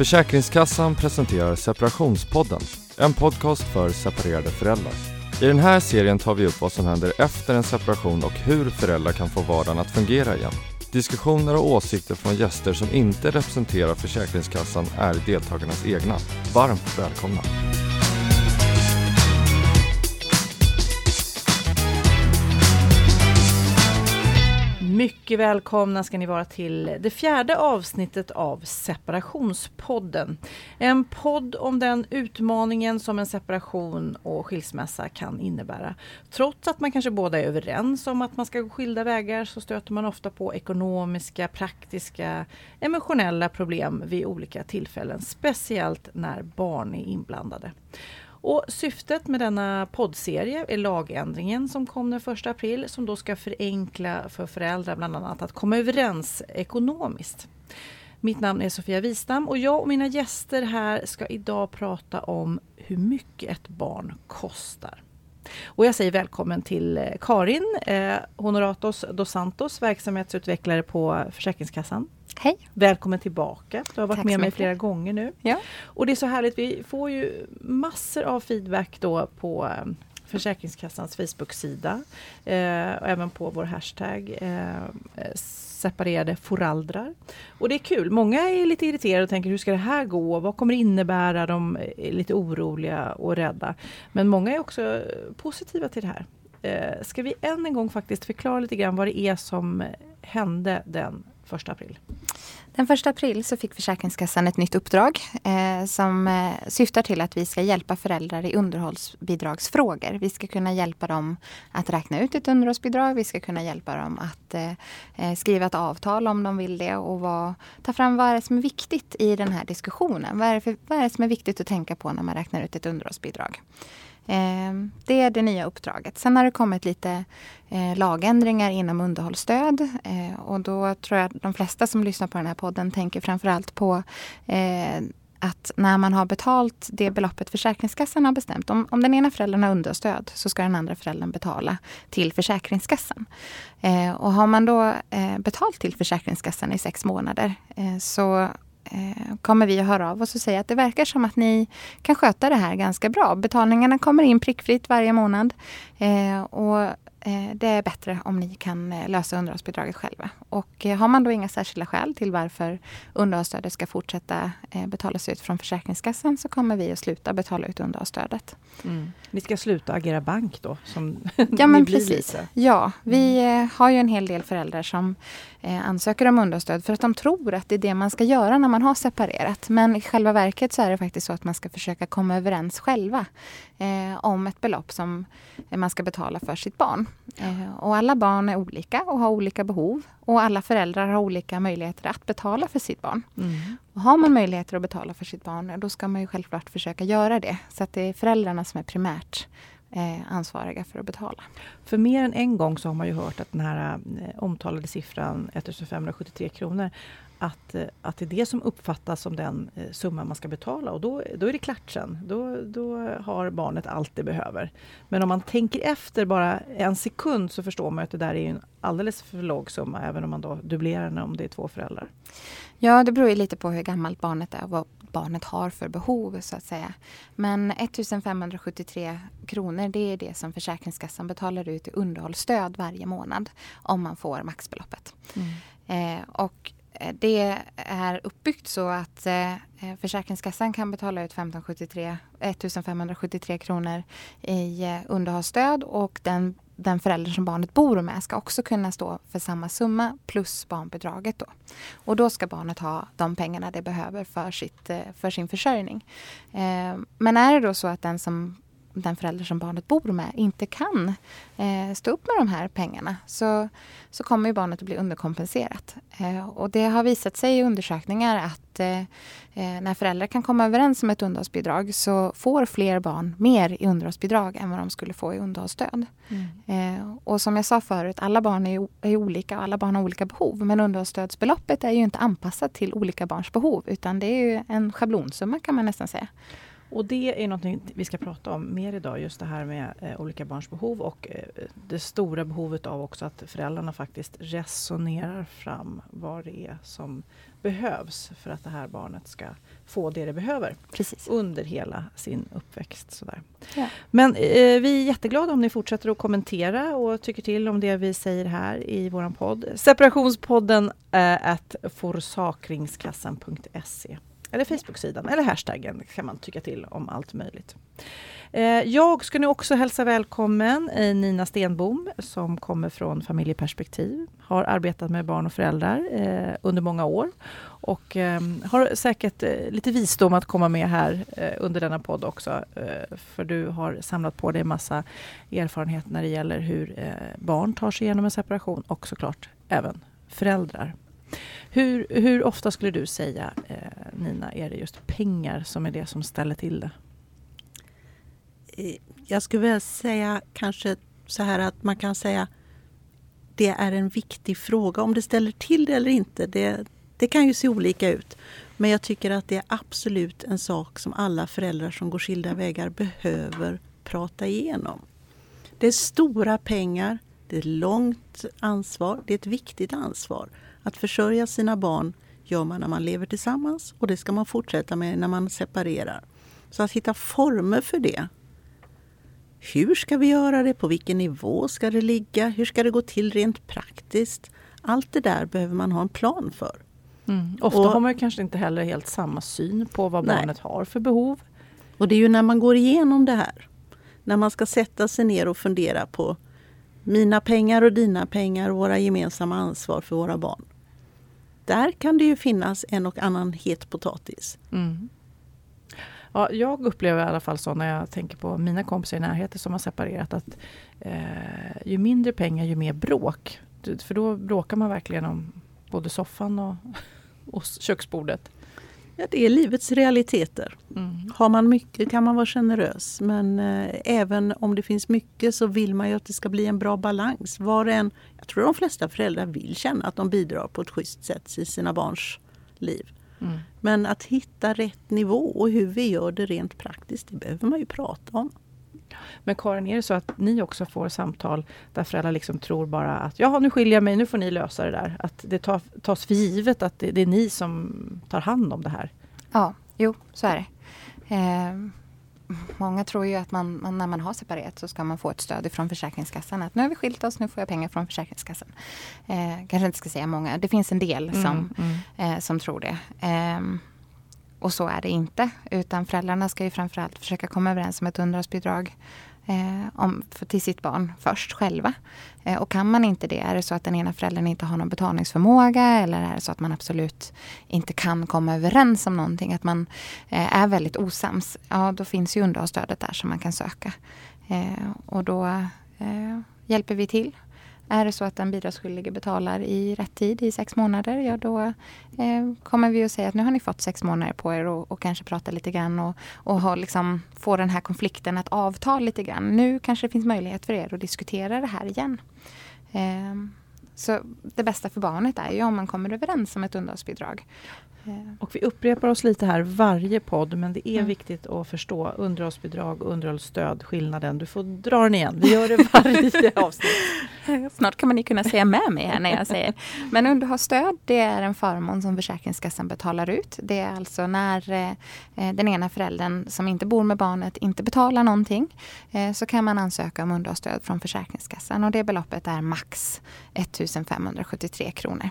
Försäkringskassan presenterar Separationspodden, en podcast för separerade föräldrar. I den här serien tar vi upp vad som händer efter en separation och hur föräldrar kan få vardagen att fungera igen. Diskussioner och åsikter från gäster som inte representerar Försäkringskassan är deltagarnas egna. Varmt välkomna! Mycket välkomna ska ni vara till det fjärde avsnittet av Separationspodden. En podd om den utmaningen som en separation och skilsmässa kan innebära. Trots att man kanske båda är överens om att man ska gå skilda vägar så stöter man ofta på ekonomiska, praktiska, emotionella problem vid olika tillfällen. Speciellt när barn är inblandade. Och syftet med denna poddserie är lagändringen som kom den 1 april som då ska förenkla för föräldrar bland annat att komma överens ekonomiskt. Mitt namn är Sofia Wistam och jag och mina gäster här ska idag prata om hur mycket ett barn kostar. Och jag säger välkommen till eh, Karin eh, Honoratos dos Santos, verksamhetsutvecklare på Försäkringskassan. Hej! Välkommen tillbaka. Du har varit Tack med mig flera gånger nu. Ja. Och det är så härligt, vi får ju massor av feedback då på eh, Försäkringskassans Facebook-sida eh, och även på vår hashtag eh, separerade föraldrar. Och det är kul. Många är lite irriterade och tänker hur ska det här gå? Vad kommer det innebära? De är lite oroliga och rädda. Men många är också positiva till det här. Eh, ska vi än en gång faktiskt förklara lite grann vad det är som hände den 1 april? Den 1 april så fick Försäkringskassan ett nytt uppdrag eh, som eh, syftar till att vi ska hjälpa föräldrar i underhållsbidragsfrågor. Vi ska kunna hjälpa dem att räkna ut ett underhållsbidrag. Vi ska kunna hjälpa dem att eh, eh, skriva ett avtal om de vill det och vad, ta fram vad är det som är viktigt i den här diskussionen. Vad är, det för, vad är det som är viktigt att tänka på när man räknar ut ett underhållsbidrag? Eh, Det är det nya uppdraget. Sen har det kommit lite eh, lagändringar inom underhållsstöd. Eh, och då tror jag att de flesta som lyssnar på den här podden tänker framförallt på eh, att när man har betalt det beloppet Försäkringskassan har bestämt. Om, om den ena föräldern har understöd så ska den andra föräldern betala till Försäkringskassan. Eh, och har man då eh, betalt till Försäkringskassan i sex månader eh, så Eh, kommer vi att höra av oss och säga att det verkar som att ni kan sköta det här ganska bra. Betalningarna kommer in prickfritt varje månad. Eh, och det är bättre om ni kan eh, lösa underhållsbidraget själva. Och eh, har man då inga särskilda skäl till varför underhållsstödet ska fortsätta eh, betalas ut från Försäkringskassan så kommer vi att sluta betala ut underhållsstödet. Ni ska sluta agera bank då? Som Ja men precis. lite. Ja, vi eh, har ju en hel del föräldrar som eh, ansöker om understöd för att de tror att det är det man ska göra när man har separerat. Men i själva verket så är det faktiskt så att man ska försöka komma överens själva eh, om ett belopp som eh, man ska betala för sitt barn. Eh, och alla barn är olika och har olika behov och alla föräldrar har olika möjligheter att betala för sitt barn. Mm. Och har man möjligheter att betala för sitt barn, då ska man ju självklart försöka göra det. Så att det är föräldrarna som är primärt eh, ansvariga för att betala. För mer än en gång så har man ju hört att den här eh, omtalade siffran 1573 kronor att, eh, att det är det som uppfattas som den eh, summa man ska betala och då, då är det klart sen. Då, då har barnet allt det behöver. Men om man tänker efter bara en sekund så förstår man att det där är en alldeles för låg summa även om man då dubblerar den om det är två föräldrar. Ja, det beror ju lite på hur gammalt barnet är och vad barnet har för behov så att säga. Men 1573 kronor det är det som Försäkringskassan betalar ut i underhållsstöd varje månad om man får maxbeloppet. Eh, och Eh, det är uppbyggt så att eh, eh Försäkringskassan kan betala ut 1573, 1573 kronor i eh, underhållsstöd och den, den förälder som barnet bor med ska också kunna stå för samma summa plus barnbidraget. Då. Och då ska barnet ha de pengarna det behöver för, sitt, eh, för sin försörjning. Eh, Men är det då så att den som den förälder som barnet bor med inte kan eh, stå upp med de här pengarna så, så kommer ju barnet att bli underkompenserat. Eh, och det har visat sig i undersökningar att eh, eh, när föräldrar kan komma överens om ett underhållsbidrag så får fler barn mer i underhållsbidrag än vad de skulle få i underhållsstöd. Eh, och som jag sa förut, alla barn är, är olika och alla barn har olika behov. Men underhållsstödsbeloppet är ju inte anpassat till olika barns behov utan det är ju en schablonsumma kan man nästan säga. Och det är någonting vi ska prata om mer idag, just det här med eh, olika barns behov och eh, det stora behovet av också att föräldrarna faktiskt resonerar fram vad det är som behövs för att det här barnet ska få det det behöver Precis. under hela sin uppväxt. Sådär. Ja. Men eh, vi är jätteglada om ni fortsätter att kommentera och tycker till om det vi säger här i vår podd. Separationspodden eh, at forsakringskassan.se eller Facebook-sidan eller hashtaggen kan man tycka till om allt möjligt. Eh, jag ska nu också hälsa välkommen Nina Stenbom som kommer från Familjeperspektiv. Har arbetat med barn och föräldrar eh, under många år och ehm, har säkert eh, lite visdom att komma med här under denna podd också. För du har samlat på dig massa erfarenhet när det gäller hur barn tar sig igenom en separation och såklart även föräldrar. Hur, hur ofta skulle du säga, eh, Nina, är det just pengar som är det som ställer till det? jag skulle vilja säga kanske så här att man kan säga det är en viktig fråga. Om det ställer till det eller inte, det, det kan ju se olika ut. Men jag tycker att det är absolut en sak som alla föräldrar som går skilda vägar behöver prata igenom. Det är stora pengar, det är långt ansvar, det är ett viktigt ansvar. Att försörja sina barn gör man när man lever tillsammans och det ska man fortsätta med när man separerar. Så att hitta former för det hur ska vi göra det? På vilken nivå ska det ligga? Hur ska det gå till rent praktiskt? Allt det där behöver man ha en plan för. Mm. Ofta och, har man kanske inte heller helt samma syn på vad nej. barnet har för behov. Och det är ju när man går igenom det här, när man ska sätta sig ner och fundera på mina pengar och dina pengar och våra gemensamma ansvar för våra barn. Där kan det ju finnas en och annan het potatis. Mm. Ja, jag upplever i alla fall så när jag tänker på mina kompisar i närheten som har separerat att eh, ju mindre pengar ju mer bråk. För då bråkar man verkligen om både soffan och, och köksbordet. Ja, det är livets realiteter. Mm. Har man mycket kan man vara generös men eh, även om det finns mycket så vill man ju att det ska bli en bra balans. Var en, jag tror de flesta föräldrar vill känna att de bidrar på ett schysst sätt i sina barns liv. Mm. Men att hitta rätt nivå och hur vi gör det rent praktiskt, det behöver man ju prata om. Men Karin, är det så att ni också får samtal där föräldrar liksom tror bara att ja, nu skiljer jag mig, nu får ni lösa det där. Att det tas för givet att det, det är ni som tar hand om det här? Ja, jo, så är det. Eh, många tror ju att man, man, när man har separerat så ska man få ett stöd från Försäkringskassan. Att nu har vi skilt oss, nu får jag pengar från Försäkringskassan. Eh, kanske inte ska säga många, det finns en del mm, som, mm, mm. Eh, som tror det. Och så är det inte. Utan föräldrarna ska ju framförallt försöka komma överens om ett underhållsbidrag eh, om, för, till sitt barn först själva. Eh, och kan man inte det, är det så att den ena föräldern inte har någon betalningsförmåga eller är det så att man absolut inte kan komma överens om någonting, att man eh, är väldigt osams, ja då finns ju underhållsstödet där som man kan söka. Eh, och då eh, hjälper vi till är det så att den bidragsskyldige betalar i rätt tid, i sex månader, ja då eh, kommer vi att säga att nu har ni fått sex månader på er och, och kanske prata lite grann och, och ha, liksom, få den här konflikten att avta lite grann. Nu kanske det finns möjlighet för er att diskutera det här igen. Eh, så det bästa för barnet är ju om man kommer överens om ett underhållsbidrag. Och vi upprepar oss lite här varje podd, men det är mm. viktigt att förstå underhållsbidrag och underhållsstöd, skillnaden. Du får dra den igen. Vi gör det varje avsnitt. Snart kan man ju kunna säga med mig här när jag säger. Men underhållsstöd, det är en förmån som Försäkringskassan betalar ut. Det är alltså när eh, den ena föräldern som inte bor med barnet inte betalar någonting, eh, så kan man ansöka om underhållsstöd från Försäkringskassan och det beloppet är max 1573 kronor.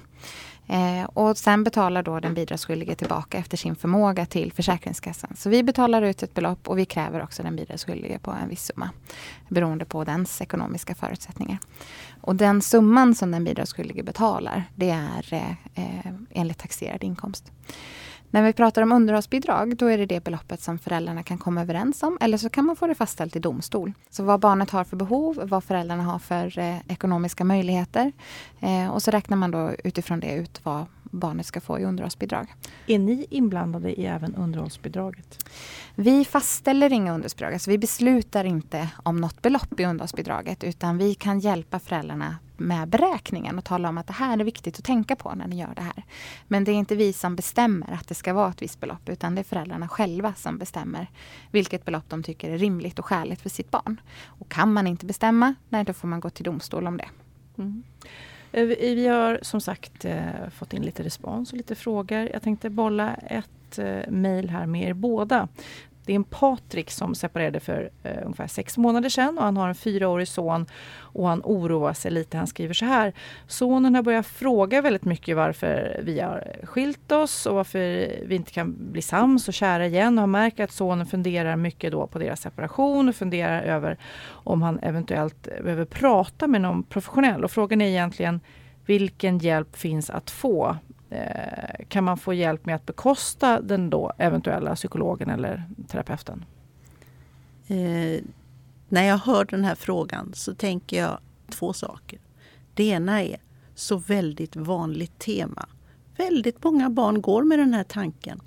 Eh, och sen betalar då den bidragsskyldige tillbaka efter sin förmåga till Försäkringskassan. Så vi betalar ut ett belopp och vi kräver också den bidragsskyldige på en viss summa. Beroende på dens ekonomiska förutsättningar. Och den summan som den bidragsskyldige betalar, det är eh, eh enligt taxerad inkomst. När vi pratar om underhållsbidrag, då är det det beloppet som föräldrarna kan komma överens om. Eller så kan man få det fastställt i domstol. Så vad barnet har för behov, vad föräldrarna har för eh, ekonomiska möjligheter. Eh, och så räknar man då utifrån det ut vad, barnet ska få i underhållsbidrag. Är ni inblandade i även underhållsbidraget? Vi fastställer inga underhållsbidrag, alltså vi beslutar inte om något belopp i underhållsbidraget utan vi kan hjälpa föräldrarna med beräkningen och tala om att det här är viktigt att tänka på när ni gör det här. Men det är inte vi som bestämmer att det ska vara ett visst belopp utan det är föräldrarna själva som bestämmer vilket belopp de tycker är rimligt och skäligt för sitt barn. Och kan man inte bestämma, nej, då får man gå till domstol om det. Mm. Eh, vi har som sagt eh, fått in lite respons och lite frågor. Jag tänkte bolla ett eh, mejl här med er båda. Det är en Patrik som separerade för eh, ungefär sex månader sedan och han har en fyraårig son och han oroar sig lite. Han skriver så här. Sonen har börjat fråga väldigt mycket varför vi har skilt oss och varför vi inte kan bli sams och kära igen och han märker att sonen funderar mycket då på deras separation och funderar över om han eventuellt behöver prata med någon professionell och frågan är egentligen vilken hjälp finns att få Eh, kan man få hjälp med att bekosta den då eventuella psykologen eller terapeuten? Eh, när jag hör den här frågan så tänker jag två saker. Det ena är så väldigt vanligt tema. Väldigt många barn går med den här tanken.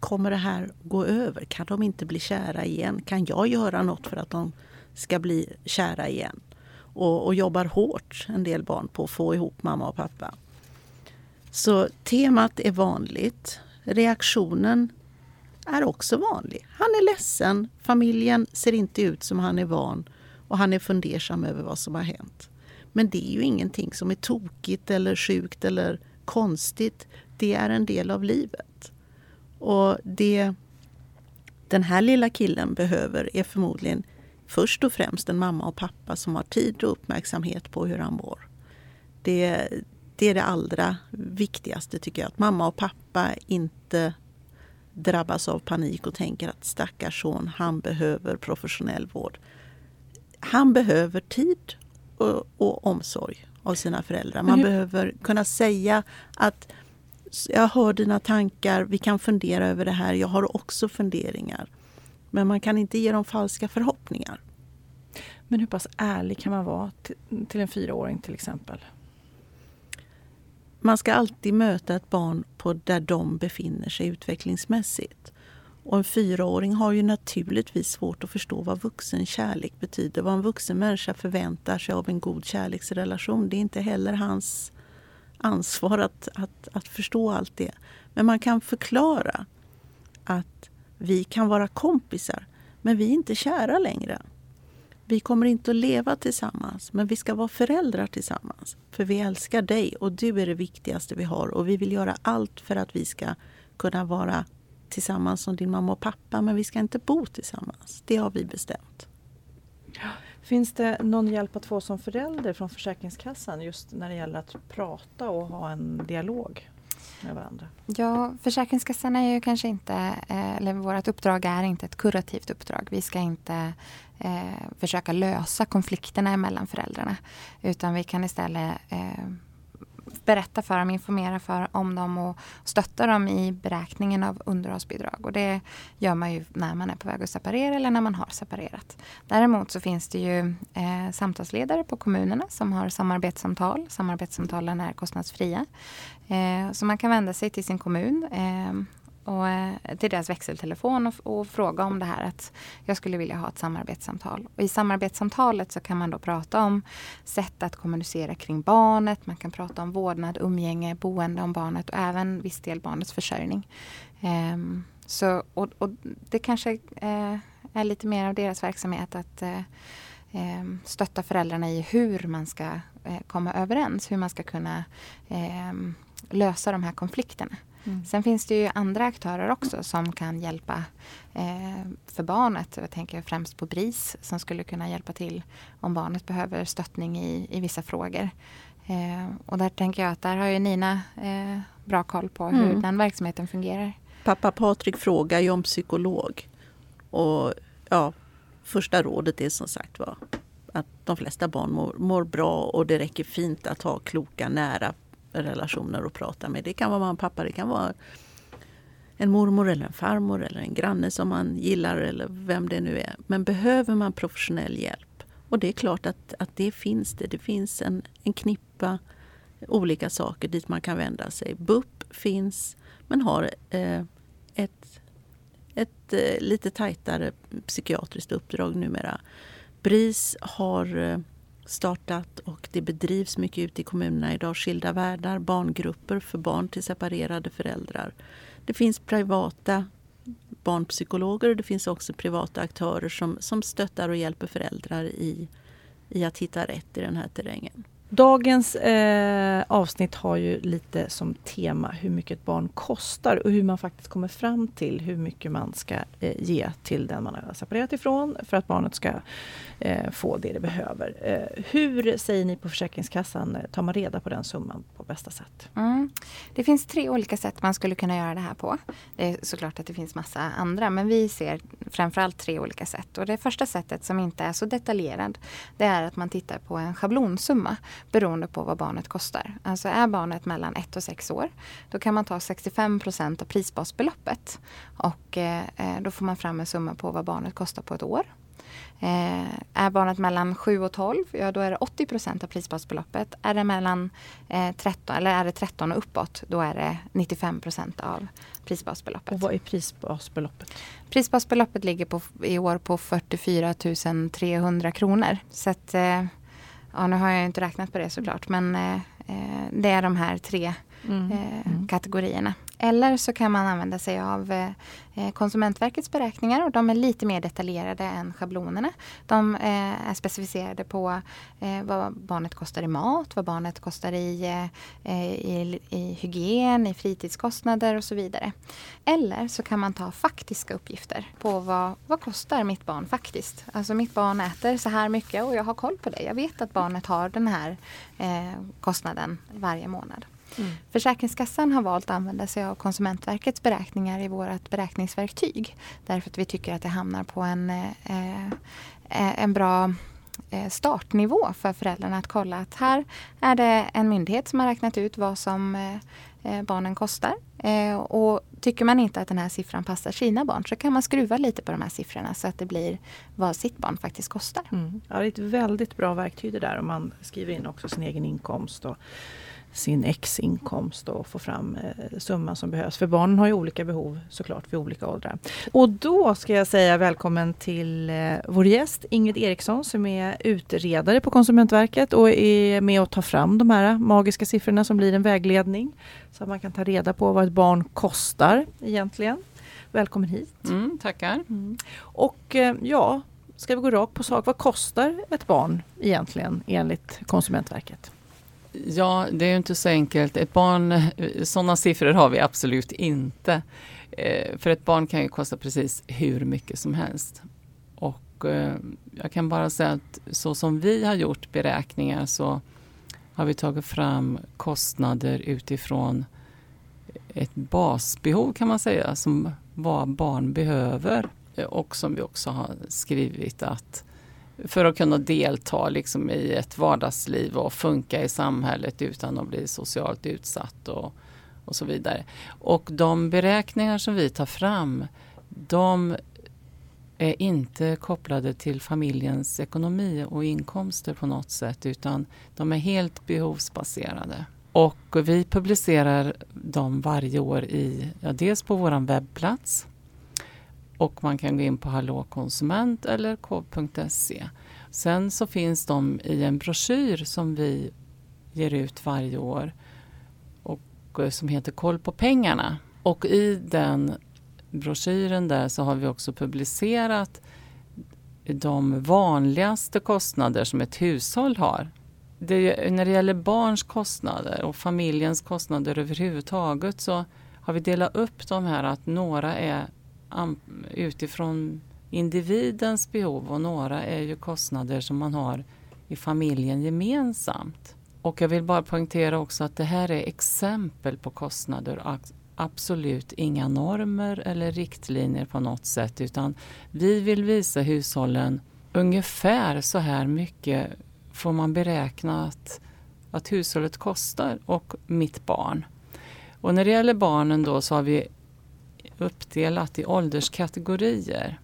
Kommer det här gå över? Kan de inte bli kära igen? Kan jag göra något för att de ska bli kära igen? Och, och jobbar hårt, en del barn, på att få ihop mamma och pappa. Så temat är vanligt. Reaktionen är också vanlig. Han är ledsen, familjen ser inte ut som han är van och han är fundersam över vad som har hänt. Men det är ju ingenting som är tokigt eller sjukt eller konstigt. Det är en del av livet. Och det den här lilla killen behöver är förmodligen först och främst en mamma och pappa som har tid och uppmärksamhet på hur han mår. Det, det är det allra viktigaste tycker jag. Att mamma och pappa inte drabbas av panik och tänker att stackars son, han behöver professionell vård. Han behöver tid och, och omsorg av sina föräldrar. Man behöver kunna säga att jag hör dina tankar, vi kan fundera över det här, jag har också funderingar. Men man kan inte ge dem falska förhoppningar. Men hur pass ärlig kan man vara till en fyraåring till exempel? Man ska alltid möta ett barn på där de befinner sig utvecklingsmässigt. Och en fyraåring har ju naturligtvis svårt att förstå vad vuxen kärlek betyder. Vad en vuxen människa förväntar sig av en god kärleksrelation. Det är inte heller hans ansvar att, att, att förstå allt det. Men man kan förklara att vi kan vara kompisar, men vi är inte kära längre. Vi kommer inte att leva tillsammans, men vi ska vara föräldrar tillsammans. För vi älskar dig och du är det viktigaste vi har. Och vi vill göra allt för att vi ska kunna vara tillsammans som din mamma och pappa. Men vi ska inte bo tillsammans. Det har vi bestämt. Finns det någon hjälp att få som förälder från Försäkringskassan just när det gäller att prata och ha en dialog? Med varandra? Ja, Försäkringskassan är ju kanske inte, eh, eller vårt uppdrag är inte ett kurativt uppdrag. Vi ska inte eh, försöka lösa konflikterna mellan föräldrarna. Utan vi kan istället eh, berätta för dem, informera för, om dem och stötta dem i beräkningen av underhållsbidrag. Och det gör man ju när man är på väg att separera eller när man har separerat. Däremot så finns det ju eh, samtalsledare på kommunerna som har samarbetssamtal. Samarbetssamtalen är kostnadsfria. Eh, så man kan vända sig till sin kommun eh, och, eh, till deras växeltelefon och, och, fråga om det här att jag skulle vilja ha ett samarbetssamtal. Och I samarbetssamtalet så kan man då prata om sätt att kommunicera kring barnet. Man kan prata om vårdnad, umgänge, boende om barnet och även viss del barnets försörjning. Um, så, och, och, det kanske uh, är lite mer av deras verksamhet att uh, stötta föräldrarna i hur man ska eh, komma överens, hur man ska kunna ehm, lösa de här konflikterna. Mm. Sen finns det ju andra aktörer också som kan hjälpa eh, för barnet. Jag tänker främst på BRIS som skulle kunna hjälpa till om barnet behöver stöttning i, i vissa frågor. Eh, och där tänker jag att där har ju Nina eh, bra koll på hur mm. den verksamheten fungerar. Pappa Patrik frågar ju om psykolog. Och ja, första rådet är som sagt var att de flesta barn mår, mår bra och det räcker fint att ha kloka, nära relationer att prata med. Det kan vara mamma och pappa, det kan vara en mormor eller en farmor eller en granne som man gillar eller vem det nu är. Men behöver man professionell hjälp? Och det är klart att, att det finns det. Det finns en, en knippa olika saker dit man kan vända sig. BUP finns men har eh, ett, ett eh, lite tajtare psykiatriskt uppdrag numera. BRIS har eh, startat och det bedrivs mycket ute i kommunerna idag. Skilda världar, barngrupper för barn till separerade föräldrar. Det finns privata barnpsykologer och det finns också privata aktörer som, som stöttar och hjälper föräldrar i, i att hitta rätt i den här terrängen. Dagens eh, avsnitt har ju lite som tema hur mycket ett barn kostar och hur man faktiskt kommer fram till hur mycket man ska eh, ge till den man har separerat ifrån för att barnet ska eh, få det det behöver. Eh, hur säger ni på Försäkringskassan, eh, tar man reda på den summan på bästa sätt? Mm. Det finns tre olika sätt man skulle kunna göra det här på. Det är såklart att det finns massa andra men vi ser framförallt tre olika sätt. Och det första sättet som inte är så detaljerad det är att man tittar på en schablonsumma beroende på vad barnet kostar. Alltså är barnet mellan 1 och 6 år då kan man ta 65% av prisbasbeloppet och eh, eh, då får man fram en summa på vad barnet kostar på ett år. Eh, är barnet mellan 7 och 12, ja då är det 80% av prisbasbeloppet. Är det mellan eh, 13 eller är det 13 och uppåt, då är det 95% av prisbasbeloppet. Och vad är prisbasbeloppet? Prisbasbeloppet ligger på, i år på 44 300 kronor. Så att, eh, ja, nu har jag inte räknat på det såklart, men eh, eh, det är de här tre mm. Eh, mm. kategorierna. Eller så kan man använda sig av eh, eh, Konsumentverkets beräkningar och de är lite mer detaljerade än schablonerna. De eh, är specificerade på vad barnet kostar i mat, vad barnet kostar i, i, i hygien, i fritidskostnader och så vidare. Eller så kan man ta faktiska uppgifter på vad, vad kostar mitt barn faktiskt. Alltså mitt barn äter så här mycket och jag har koll på det. Jag vet att barnet har den här kostnaden varje månad. Mm. Försäkringskassan har valt att använda sig av Konsumentverkets beräkningar i vårt beräkningsverktyg. Därför att vi tycker att det hamnar på en, eh, eh en bra eh, startnivå för föräldrarna att kolla att här är det en myndighet som har räknat ut vad som eh, barnen kostar. och tycker man inte att den här siffran passar sina barn så kan man skruva lite på de här siffrorna så att det blir vad sitt barn faktiskt kostar. Mm. Ja, det är ett väldigt bra verktyg det där om man skriver in också sin egen inkomst och sin ex-inkomst och få fram eh, summan som behövs. För barnen har ju olika behov såklart vid olika åldrar. Och då ska jag säga välkommen till eh, vår gäst Ingrid Eriksson som är utredare på Konsumentverket och är med och tar fram de här magiska siffrorna som blir en vägledning. Så att man kan ta reda på vad ett barn kostar egentligen. Välkommen hit. Mm, tackar. Mm. Och eh, ja, ska vi gå rakt på sak. Vad kostar ett barn egentligen enligt Konsumentverket? Ja, det är ju inte så enkelt. Ett barn, eh, sådana siffror har vi absolut inte. Eh, för ett barn kan ju kosta precis hur mycket som helst. Och eh, jag kan bara säga att så som vi har gjort beräkningar så har vi tagit fram kostnader utifrån ett basbehov kan man säga, som vad barn behöver. Och som vi också har skrivit att för att kunna delta liksom i ett vardagsliv och funka i samhället utan att bli socialt utsatt och, och så vidare. Och de beräkningar som vi tar fram de är inte kopplade till familjens ekonomi och inkomster på något sätt utan de är helt behovsbaserade. Och vi publicerar dem varje år i, ja, dels på vår webbplats och man kan gå in på Hallå konsument eller k.se. Sen så finns de i en broschyr som vi ger ut varje år och eh, som heter Koll på pengarna. Och i den broschyren där så har vi också publicerat de vanligaste kostnader som ett hushåll har. Det, när det gäller barns kostnader och familjens kostnader överhuvudtaget så har vi delat upp de här att några är utifrån individens behov och några är ju kostnader som man har i familjen gemensamt. Och jag vill bara poängtera också att det här är exempel på kostnader absolut inga normer eller riktlinjer på något sätt utan vi vill visa hushållen ungefär så här mycket får man beräkna att, att hushållet kostar och mitt barn. Och när det gäller barnen då så har vi uppdelat i ålderskategorier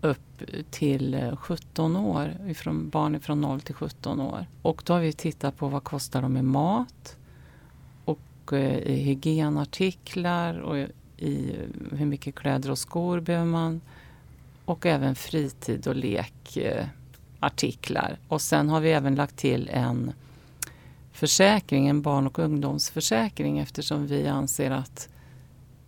upp till eh, 17 år, ifrån barn från 0 till 17 år. Och då har vi tittat på vad kostar de i mat och eh, i hygienartiklar och i hur mycket kläder och skor behöver man. Och även fritid och lekartiklar. Och sen har vi även lagt till en försäkring, en barn och ungdomsförsäkring eftersom vi anser att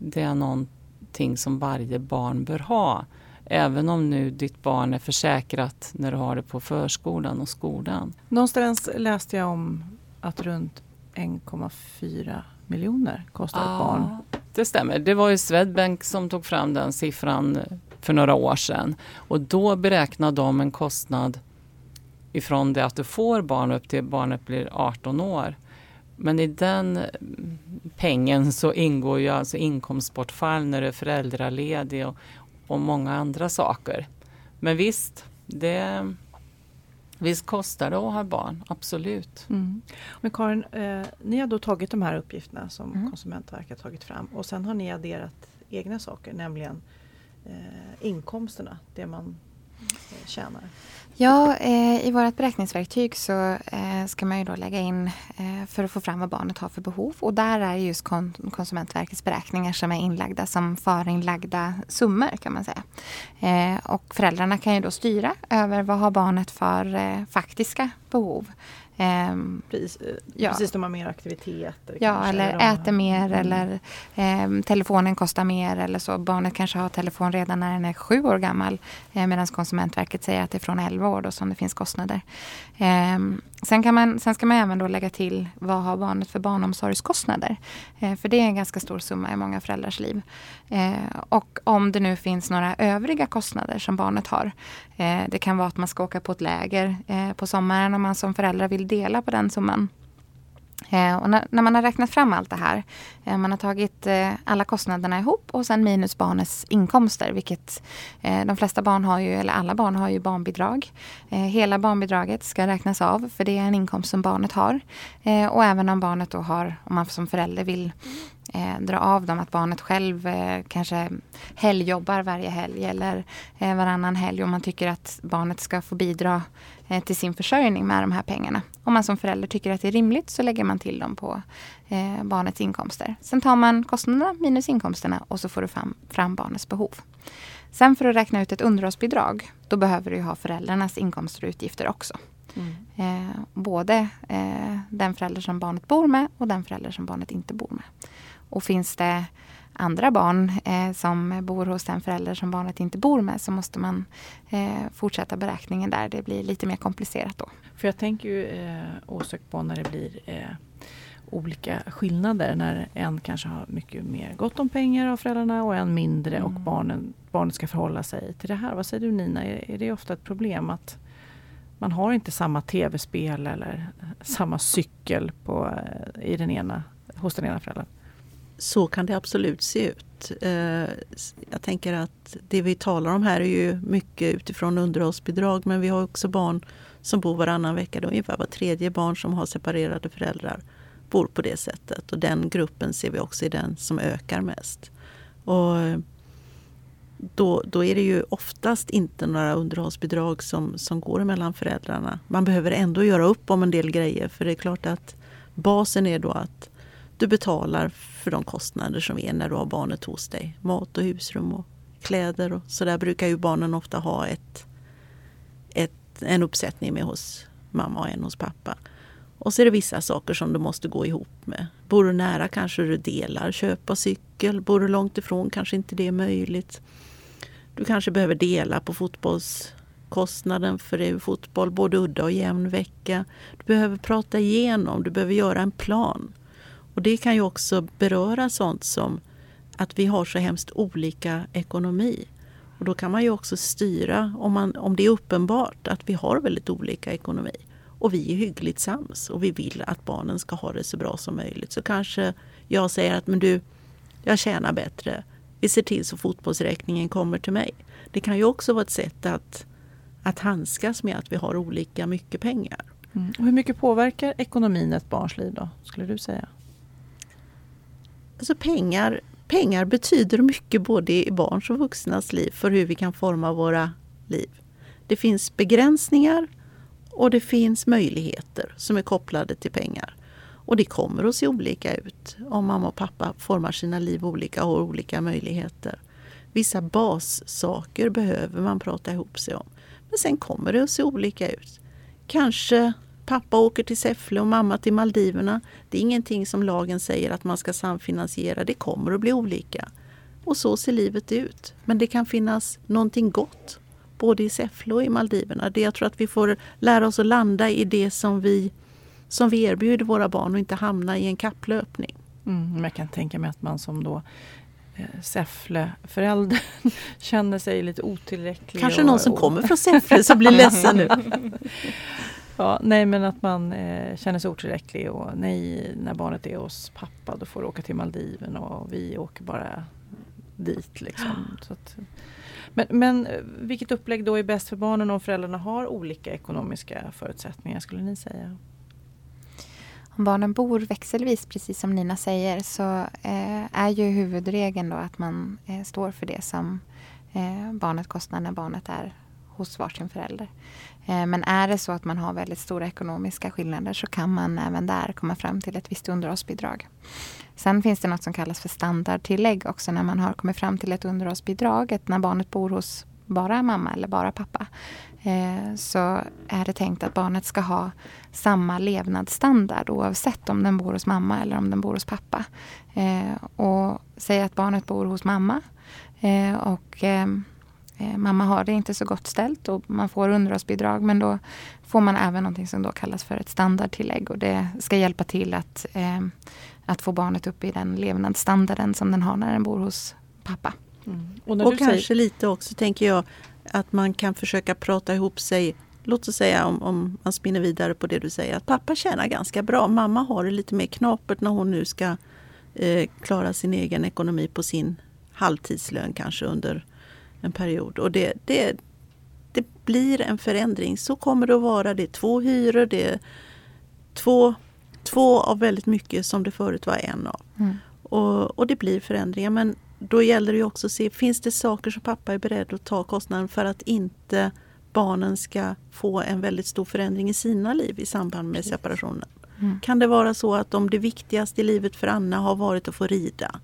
det är någonting som varje barn bör ha. Även om nu ditt barn är försäkrat när du har det på förskolan och skolan. Någonstans läste jag om att runt 1,4 miljoner kostar ett barn. Det stämmer. Det var ju Swedbank som tog fram den siffran för några år sedan. Och då beräknade de en kostnad ifrån det att du får barn upp till barnet blir 18 år. Men i den pengen så ingår ju alltså inkomstbortfall när du är föräldraledig och, och många andra saker. Men visst, det, visst kostar det att ha barn, absolut. Mm. Men Karin, eh, ni har då tagit de här uppgifterna som mm. Konsumentverket tagit fram och sen har ni adderat egna saker, nämligen eh, inkomsterna, det man eh, tjänar. Ja, eh, i vårt beräkningsverktyg så eh, ska man ju då lägga in eh, för att få fram vad barnet har för behov. Och där är just kon Konsumentverkets beräkningar som är inlagda som förinlagda summor kan man säga. Eh, och föräldrarna kan ju då styra över vad har barnet för eh, faktiska behov. Um, precis, eh, ja. precis, de har mer aktiviteter. Ja, kanske, eller, eller äter mer mm. eller um, telefonen kostar mer eller så. Barnet kanske har telefon redan när den är sju år gammal uh, medan Konsumentverket säger att det är från elva år då som det finns kostnader. Um, sen, kan man, sen ska man även då lägga till vad har barnet för barnomsorgskostnader? Uh, för det är en ganska stor summa i många föräldrars liv. Uh, och om det nu finns några övriga kostnader som barnet har. Eh, det kan vara att man ska åka på ett läger på sommaren om man som förälder vill dela på den summan. Eh, och när, när, man har räknat fram allt det här, eh, man har tagit eh, alla kostnaderna ihop och sen minus barnets inkomster, vilket eh, de flesta barn har ju, eller alla barn har ju barnbidrag. Eh, hela barnbidraget ska räknas av, för det är en inkomst som barnet har. Eh, och även om barnet då har, om man som förälder vill eh, dra av dem. Att barnet själv eh, kanske helgjobbar varje helg eller eh, varannan helg och man tycker att barnet ska få bidra till sin försörjning med de här pengarna. Om man som förälder tycker att det är rimligt så lägger man till dem på eh, barnets inkomster. Sen tar man kostnaderna minus inkomsterna och så får du fram, fram barnets behov. Sen för att räkna ut ett underhållsbidrag, då behöver du ha föräldrarnas inkomster och utgifter också. Mm. Eh, både eh, den förälder som barnet bor med och den förälder som barnet inte bor med. Och finns det andra barn eh, som bor hos den förälder som barnet inte bor med så måste man eh, fortsätta beräkningen där. Det blir lite mer komplicerat då. För jag tänker ju eh, osökt på när det blir eh, olika skillnader när en kanske har mycket mer gott om pengar av föräldrarna och en mindre mm. och barnen, barnet ska förhålla sig till det här. Vad säger du Nina, är, är det ofta ett problem att man har inte samma tv-spel eller samma cykel på, eh, i den ena, hos den ena föräldern? Så kan det absolut se ut. Eh, jag tänker att det vi talar om här är ju mycket utifrån underhållsbidrag men vi har också barn som bor varannan vecka. Det är ungefär var tredje barn som har separerade föräldrar bor på det sättet. Och den gruppen ser vi också är den som ökar mest. Och då, då är det ju oftast inte några underhållsbidrag som, som går mellan föräldrarna. Man behöver ändå göra upp om en del grejer för det är klart att basen är då att du betalar för de kostnader som är när du har barnet hos dig. Mat och husrum och kläder och så där brukar ju barnen ofta ha ett, ett, en uppsättning med hos mamma och en hos pappa. Och så är det vissa saker som du måste gå ihop med. Bor du nära kanske du delar köpa cykel. Bor du långt ifrån kanske inte det är möjligt. Du kanske behöver dela på fotbollskostnaden för det är fotboll både udda och jämn vecka. Du behöver prata igenom, du behöver göra en plan. Och det kan ju också beröra sånt som att vi har så hemskt olika ekonomi. Och då kan man ju också styra om, man, om det är uppenbart att vi har väldigt olika ekonomi och vi är hyggligt sams och vi vill att barnen ska ha det så bra som möjligt. Så kanske jag säger att men du, jag tjänar bättre. Vi ser till så fotbollsräkningen kommer till mig. Det kan ju också vara ett sätt att, att handskas med att vi har olika mycket pengar. Mm. Och hur mycket påverkar ekonomin ett barns liv då, skulle du säga? Alltså pengar, pengar betyder mycket både i barns och vuxnas liv för hur vi kan forma våra liv. Det finns begränsningar och det finns möjligheter som är kopplade till pengar. Och det kommer att se olika ut om mamma och pappa formar sina liv olika och har olika möjligheter. Vissa bassaker behöver man prata ihop sig om. Men sen kommer det att se olika ut. Kanske pappa åker till Säffle och mamma till Maldiverna. Det är ingenting som lagen säger att man ska samfinansiera. Det kommer att bli olika. Och så ser livet ut. Men det kan finnas någonting gott både i Säffle och i Maldiverna. Det jag tror att vi får lära oss att landa i det som vi, som vi erbjuder våra barn och inte hamna i en kapplöpning. Mm, jag kan tänka mig att man som då eh, Säffle-förälder känner sig lite otillräcklig. Kanske och, någon som och... kommer från Säffle som blir ledsen nu. Ja, nej men att man eh, känner sig otillräcklig och nej, när barnet är hos pappa då får du åka till Maldiven och vi åker bara dit. Liksom. Så att, men, men eh, vilket upplägg då är bäst för barnen om föräldrarna har olika ekonomiska förutsättningar skulle ni säga? Om barnen bor växelvis, precis som Nina säger, så eh, är ju huvudregeln då att man eh, står för det som eh, barnet kostar när barnet är hos varsin förälder. Eh, men är det så att man har väldigt stora ekonomiska skillnader så kan man även där komma fram till ett visst underhållsbidrag. Sen finns det något som kallas för standardtillägg också när man har kommit fram till ett underhållsbidrag. När barnet bor hos bara mamma eller bara pappa. Eh, så är det tänkt att barnet ska ha samma levnadsstandard oavsett om den bor hos mamma eller om den bor hos pappa. Eh, och säg att barnet bor hos mamma och mamma har det inte så gott ställt och man får underhållsbidrag men då får man även något som då kallas för ett standardtillägg och det ska hjälpa till att, eh, att få barnet upp i den levnadsstandarden som den har när den bor hos pappa. Mm. Och, och kanske säger... lite också tänker jag att man kan försöka prata ihop sig Låt oss säga om, om man spinner vidare på det du säger att pappa tjänar ganska bra. Mamma har det lite mer knapert när hon nu ska eh, klara sin egen ekonomi på sin halvtidslön kanske under en period. Och det, det, det blir en förändring. Så kommer det att vara. Det är två hyror, det är två, två av väldigt mycket som det förut var en av. Mm. Och, och det blir förändringar. Men då gäller det också att se, finns det saker som pappa är beredd att ta kostnaden för att inte barnen ska få en väldigt stor förändring i sina liv i samband med separationen. Mm. Kan det vara så att om det viktigaste i livet för Anna har varit att få rida,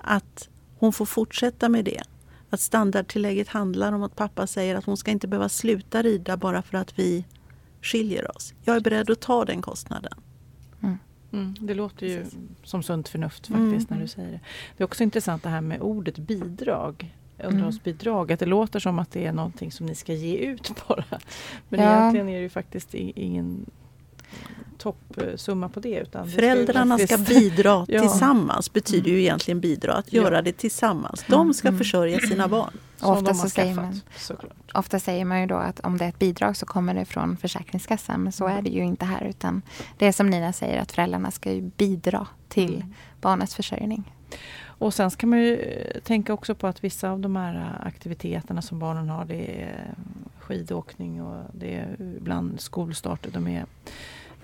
att hon får fortsätta med det att standardtillägget handlar om att pappa säger att hon ska inte behöva sluta rida bara för att vi skiljer oss. Jag är beredd att ta den kostnaden. Mm. Mm, det låter ju Precis. som sunt förnuft faktiskt mm. när du säger det. Det är också intressant det här med ordet bidrag. Underhållsbidrag, mm. att det låter som att det är någonting som ni ska ge ut bara. Men ja. egentligen är det ju faktiskt ingen toppsumma på det. Utan Föräldrarna ska, faktiskt... ska bidra ja. tillsammans, betyder ju mm. egentligen bidra, att göra ja. det tillsammans. De ska mm. försörja sina barn. Ofta, så säger man, ofta säger man ju då att om det är ett bidrag så kommer det från Försäkringskassan. Men så mm. är det ju inte här. Utan det är som Nina säger att föräldrarna ska ju bidra till mm. barnets försörjning. Och sen ska man ju eh, tänka också på att vissa av de här aktiviteterna som barnen har det är skidåkning och det är ibland skolstarter. De är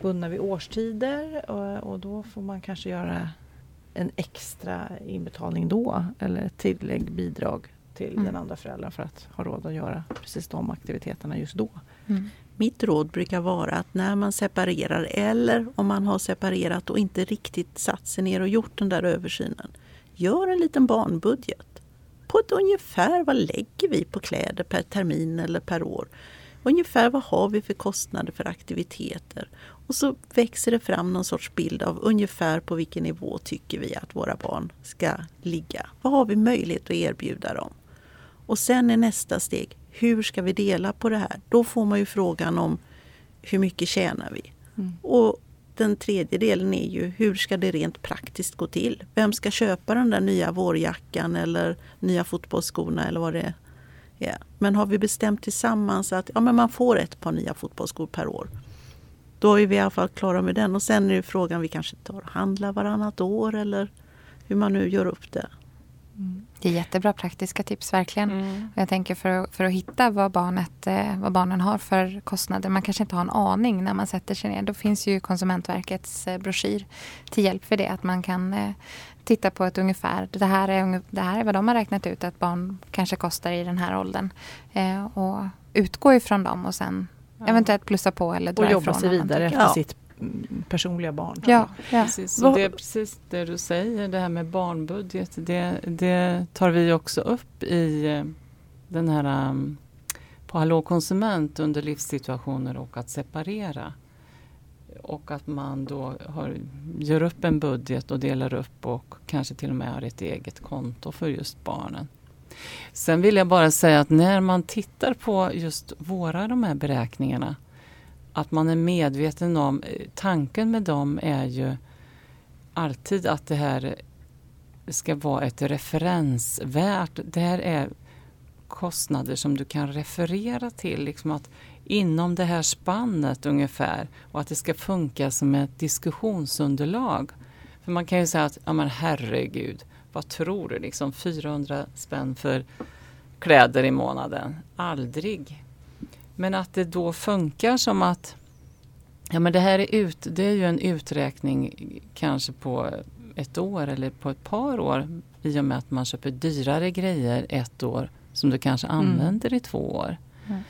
bundna vid årstider och, och då får man kanske göra en extra inbetalning då eller tillägg, bidrag till mm. den andra föräldern för att ha råd att göra precis de aktiviteterna just då. Mm. Mitt råd brukar vara att när man separerar eller om man har separerat och inte riktigt satt sig ner och gjort den där översynen. Gör en liten barnbudget. På ett ungefär vad lägger vi på kläder per termin eller per år? Ungefär vad har vi för kostnader för aktiviteter? Och så växer det fram någon sorts bild av ungefär på vilken nivå tycker vi att våra barn ska ligga. Vad har vi möjlighet att erbjuda dem? Och sen är nästa steg, hur ska vi dela på det här? Då får man ju frågan om hur mycket tjänar vi? Mm. Och den tredje delen är ju hur ska det rent praktiskt gå till? Vem ska köpa den där nya vårjackan eller nya fotbollsskorna eller vad det är? Men har vi bestämt tillsammans att ja, men man får ett par nya fotbollsskor per år då är vi i alla fall klara med den. Och sen är frågan, vi kanske tar och handlar varannat år eller hur man nu gör upp det. Mm. Det är jättebra praktiska tips, verkligen. Mm. Jag tänker för, för att hitta vad, barnet, eh, vad barnen har för kostnader. Man kanske inte har en aning när man sätter sig ner. Då finns ju Konsumentverkets eh, broschyr till hjälp för det. Att man kan eh, titta på ett ungefär. Det här, är, det här är vad de har räknat ut att barn kanske kostar i den här åldern. och utgå ifrån dem och sen Eventuellt plussa på eller dra Och jobba sig vidare efter ja. sitt mm, personliga barn. Ja, ja. Precis. Och det är precis det du säger, det här med barnbudget. Det, det tar vi också upp i eh, den här um, på Hallå konsument under livssituationer och att separera. Och att man då har, gör upp en budget och delar upp och kanske till och med har ett eget konto för just barnen. Sen vill jag bara säga att när man tittar på just våra de här beräkningarna att man är medveten om, eh, tanken med dem är ju alltid att det här ska vara ett referensvärt. Det här är kostnader som du kan referera till. Liksom att inom det här spannet ungefär och att det ska funka som ett diskussionsunderlag. För man kan ju säga att, ja men herregud, vad tror du liksom 400 spänn för kläder i månaden? Aldrig. Men att det då funkar som att ja men det här är, ut, det är ju en uträkning kanske på ett år eller på ett par år i och med att man köper dyrare grejer ett år som du kanske mm. använder mm. i två år. Mm.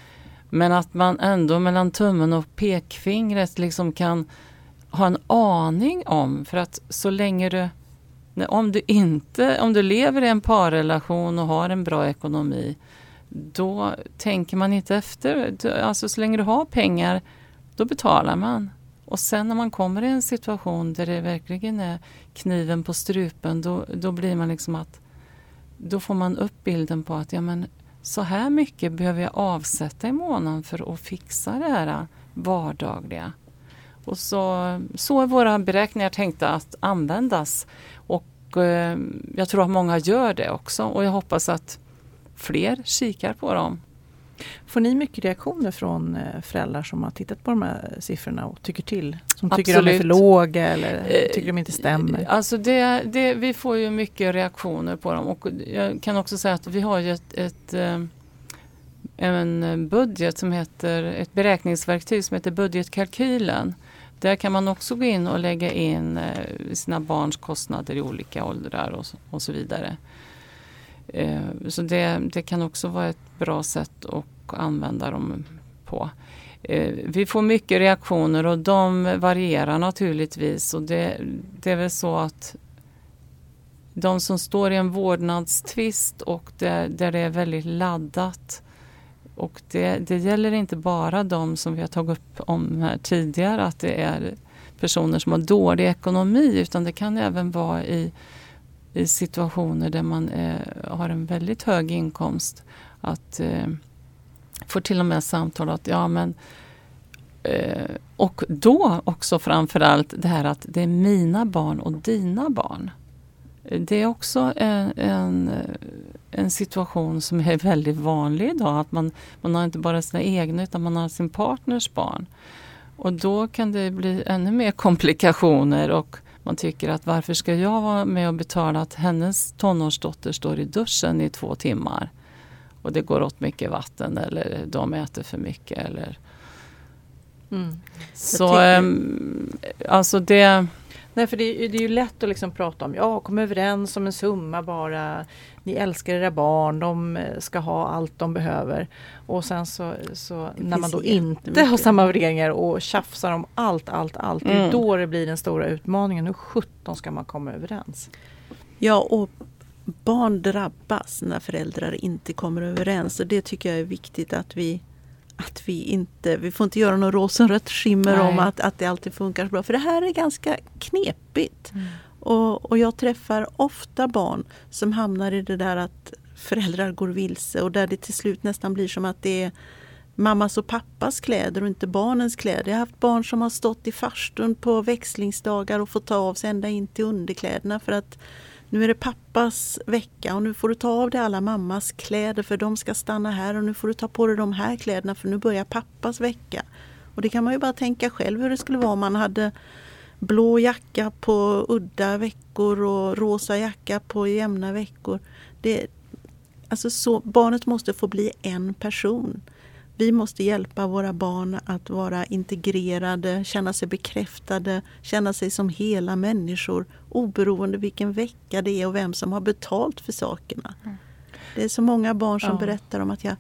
Men att man ändå mellan tummen och pekfingret liksom kan ha en aning om för att så länge du om du inte, om du lever i en parrelation och har en bra ekonomi då tänker man inte efter. Alltså så länge du har pengar då betalar man. Och sen när man kommer i en situation där det verkligen är kniven på strupen då, då blir man liksom att då får man upp bilden på att ja, men, så här mycket behöver jag avsätta i månaden för att fixa det här äh, vardagliga. Och så, så är våra beräkningar tänkta att användas. Och eh, jag tror att många gör det också och jag hoppas att fler kikar på dem. Får ni mycket reaktioner från eh, föräldrar som har tittat på de här siffrorna och tycker till? Som Absolut. tycker de är för låga eller eh, tycker de inte stämmer? Alltså det, det, vi får ju mycket reaktioner på dem och jag kan också säga att vi har ju ett, ett eh, en budget som heter, ett beräkningsverktyg som heter budgetkalkylen. Där kan man också gå in och lägga in eh, sina barns kostnader i olika åldrar och, och så vidare. Eh, så det, det kan också vara ett bra sätt att använda dem på. Eh, vi får mycket reaktioner och de varierar naturligtvis och det, det är väl så att de som står i en vårdnadstvist och där, där det är väldigt laddat och det, det gäller inte bara de som vi har tagit upp om här tidigare att det är personer som har dålig ekonomi utan det kan även vara i, i situationer där man är, har en väldigt hög inkomst. Att eh, får till och med samtal att ja men eh, och då också framförallt det här att det är mina barn och dina barn. Det är också en, en, en, situation som är väldigt vanlig idag. Att man, man har inte bara sina egna utan man har sin partners barn. Och då kan det bli ännu mer komplikationer och man tycker att varför ska jag vara med och betala att hennes tonårsdotter står i duschen i två timmar? och det går åt mycket vatten eller de äter för mycket. Eller... Mm. Så ähm, alltså det... Nej, för det, det, är ju lätt att liksom prata om, ja kom överens om en summa bara. Ni älskar era barn, de eh, ska ha allt de behöver. Och sen så, så när man då inte har samma värderingar och tjafsar om allt, allt, allt. Mm. Det är mm. då det blir den stora utmaningen. Hur sjutton ska man komma överens? Ja, och barn drabbas när föräldrar inte kommer överens. Och det tycker jag är viktigt att vi att vi inte, vi får inte göra något rosenrött skimmer Nej. om att, att det alltid funkar bra. För det här är ganska knepigt. Mm. Och, och jag träffar ofta barn som hamnar i det där att föräldrar går vilse och där det till slut nästan blir som att det är mammas och pappas kläder och inte barnens kläder. Jag har haft barn som har stått i farstun på växlingsdagar och fått ta av sig ända in till underkläderna för att nu är det pappas vecka och nu får du ta av dig alla mammas kläder för de ska stanna här och nu får du ta på dig de här kläderna för nu börjar pappas vecka. Och det kan man ju bara tänka själv hur det skulle vara om man hade blå jacka på udda veckor och rosa jacka på jämna veckor. Det, alltså så, barnet måste få bli en person. Vi måste hjälpa våra barn att vara integrerade, känna sig bekräftade, känna sig som hela människor oberoende vilken vecka det är och vem som har betalt för sakerna. Mm. Det är så många barn som ja. berättar om att jag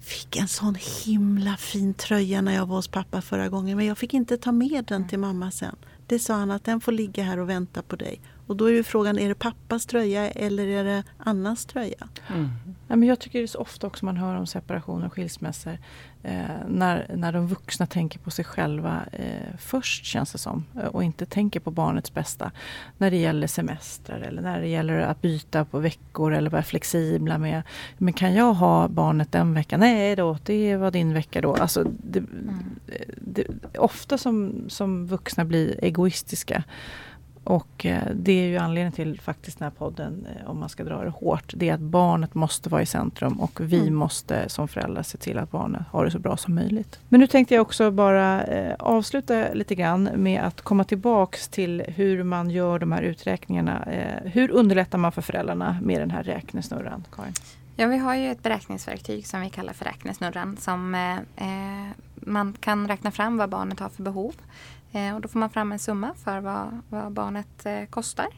fick en sån himla fin tröja när jag var hos pappa förra gången men jag fick inte ta med den till mamma sen. Det sa han att den får ligga här och vänta på dig. Och då är ju frågan, är det pappas tröja eller är det Annas tröja? Mm. Ja, men jag tycker det är så ofta också man hör om separationer och skilsmässor. Eh, när, när de vuxna tänker på sig själva eh, först känns det som. Och inte tänker på barnets bästa. När det gäller semestrar eller när det gäller att byta på veckor eller vara flexibla med. Men kan jag ha barnet den veckan? Nej då, det var din vecka då. Alltså, det, mm. det, ofta som, som vuxna blir egoistiska. Och eh, det är ju anledningen till faktiskt den här podden, eh, om man ska dra det hårt, det är att barnet måste vara i centrum och vi mm. måste som föräldrar se till att barnet har det så bra som möjligt. Men nu tänkte jag också bara eh, avsluta lite grann med att komma tillbaks till hur man gör de här uträkningarna. hur underlättar man för föräldrarna med den här räknesnurran, Karin? Ja, vi har ju ett beräkningsverktyg som vi kallar för räknesnurran som eh, man kan räkna fram vad barnet har för behov. Eh, och då får man fram en summa för vad, vad barnet eh, kostar.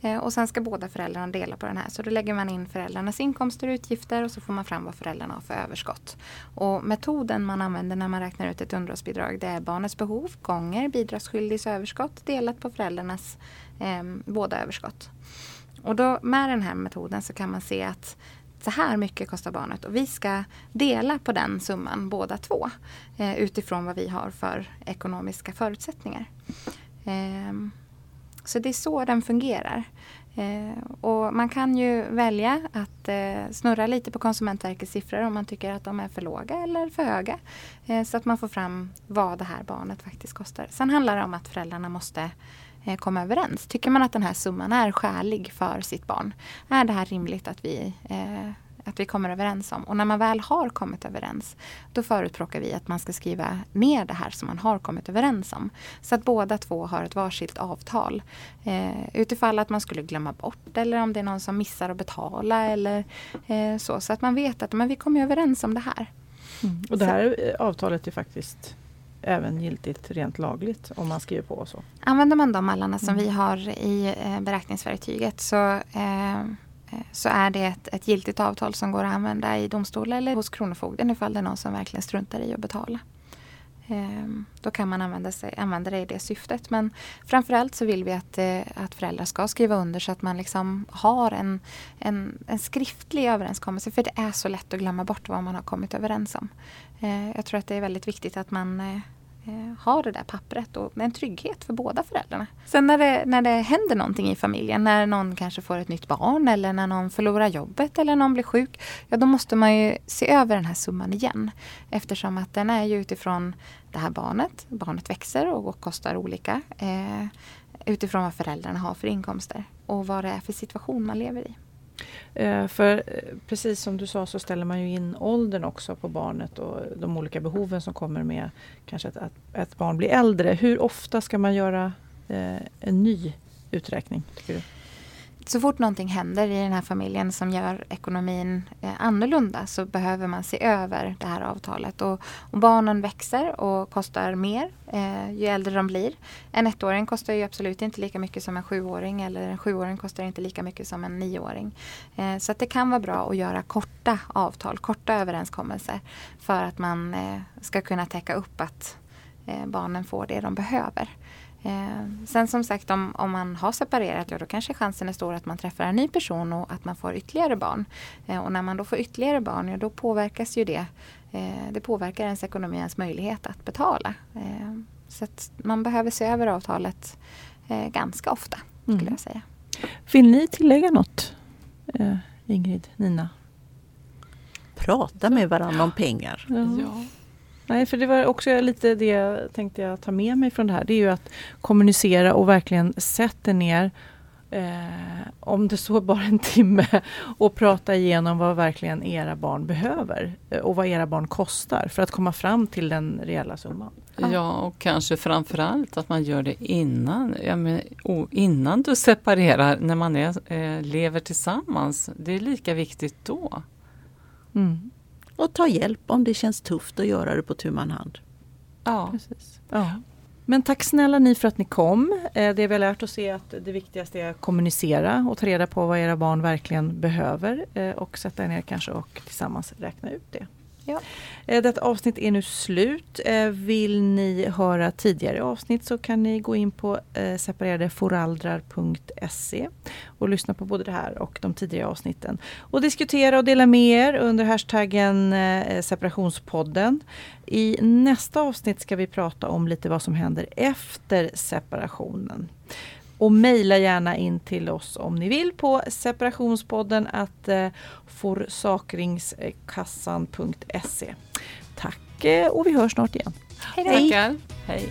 Eh, och sen ska båda föräldrarna dela på den här. Så då lägger man in föräldrarnas inkomster och utgifter och så får man fram vad föräldrarna har för överskott. Och metoden man använder när man räknar ut ett underhållsbidrag det är barnets behov gånger bidragsskyldigs överskott delat på föräldrarnas eh, båda överskott. Och då med den här metoden så kan man se att så här mycket kostar barnet och vi ska dela på den summan båda två eh, utifrån vad vi har för ekonomiska förutsättningar. Eh, så det är så den fungerar. Eh, och man kan ju välja att eh, snurra lite på Konsumentverkets siffror om man tycker att de är för låga eller för höga. Eh, så att man får fram vad det här barnet faktiskt kostar. Sen handlar det om att föräldrarna måste komma överens. Tycker man att den här summan är skälig för sitt barn? Är det här rimligt att vi eh, att vi kommer överens om. Och när man väl har kommit överens, då förespråkar vi att man ska skriva ner det här som man har kommit överens om. Så att båda två har ett varsitt avtal. Eh, utifall att man skulle glömma bort eller om det är någon som missar att betala eller eh, så. Så att man vet att men vi kommer överens om det här. Mm. Och det här så. avtalet är faktiskt även giltigt rent lagligt om man skriver på så. Använder man de mallarna som mm. vi har i eh, beräkningsverktyget så, eh, så är det ett, ett giltigt avtal som går att använda i domstol eller hos Kronofogden ifall det är någon som verkligen struntar i att betala. Eh, då kan man använda, sig, använda det i det syftet. Men framförallt så vill vi att, eh, att föräldrar ska skriva under så att man liksom har en, en, en skriftlig överenskommelse. För det är så lätt att glömma bort vad man har kommit överens om. Eh, jag tror att det är väldigt viktigt att man eh, eh, har det där pappret och en trygghet för båda föräldrarna. Sen när det, när det händer någonting i familjen, när någon kanske får ett nytt barn eller när någon förlorar jobbet eller någon blir sjuk, ja då måste man ju se över den här summan igen. Eftersom att den är ju utifrån det här barnet, barnet växer och kostar olika. Eh, utifrån vad föräldrarna har för inkomster och vad det är för situation man lever i. Eh, för eh, precis som du sa så ställer man ju in åldern också på barnet och de olika behoven som kommer med kanske att, ett barn blir äldre. Hur ofta ska man göra eh, en ny uträkning? Tycker du? Så fort någonting händer i den här familjen som gör ekonomin eh, annorlunda så behöver man se över det här avtalet. Och, och barnen växer och kostar mer eh, ju äldre de blir. En ettåring kostar ju absolut inte lika mycket som en sjuåring eller en sjuåring kostar inte lika mycket som en nioåring. Eh, så att det kan vara bra att göra korta avtal, korta överenskommelser för att man eh, ska kunna täcka upp att eh, barnen får det de behöver. Eh, sen som sagt om, om man har separerat, ja då kanske chansen är stor att man träffar en ny person och att man får ytterligare barn. Eh, och när man då får ytterligare barn, ja då påverkas ju det. Eh, det påverkar ens ekonomi, ens möjlighet att betala. Eh, så att man behöver se över avtalet eh, ganska ofta, skulle mm. jag säga. Vill ni tillägga något, eh, Ingrid, Nina? Prata med varandra om pengar. Ja. Nej, för det var också lite det jag tänkte jag ta med mig från det här. Det är ju att kommunicera och verkligen sätta ner eh, om det så bara en timme och prata igenom vad verkligen era barn behöver eh, och vad era barn kostar för att komma fram till den reella summan. Ja, och kanske framförallt att man gör det innan, ja, men, innan du separerar, när man är, eh, lever tillsammans. Det är lika viktigt då. Mm. Och ta hjälp om det känns tufft att göra det på tu man hand. Ja, precis. Ja. Men tack snälla ni för att ni kom. Eh, det vi har lärt oss är att det viktigaste är att kommunicera och ta reda på vad era barn verkligen behöver eh, och sätta er ner kanske och tillsammans räkna ut det. Ja. Eh, detta avsnitt är nu slut. Eh, vill ni höra tidigare avsnitt så kan ni gå in på eh, separeradeforaldrar.se och lyssna på både det här och de tidigare avsnitten. Och diskutera och dela med er under hashtaggen separationspodden. I nästa avsnitt ska vi prata om lite vad som händer efter separationen. Och mejla gärna in till oss om ni vill på separationspodden att eh, forsakringskassan.se. Tack eh, och vi hörs snart igen. Hej då. Tackar. Hej.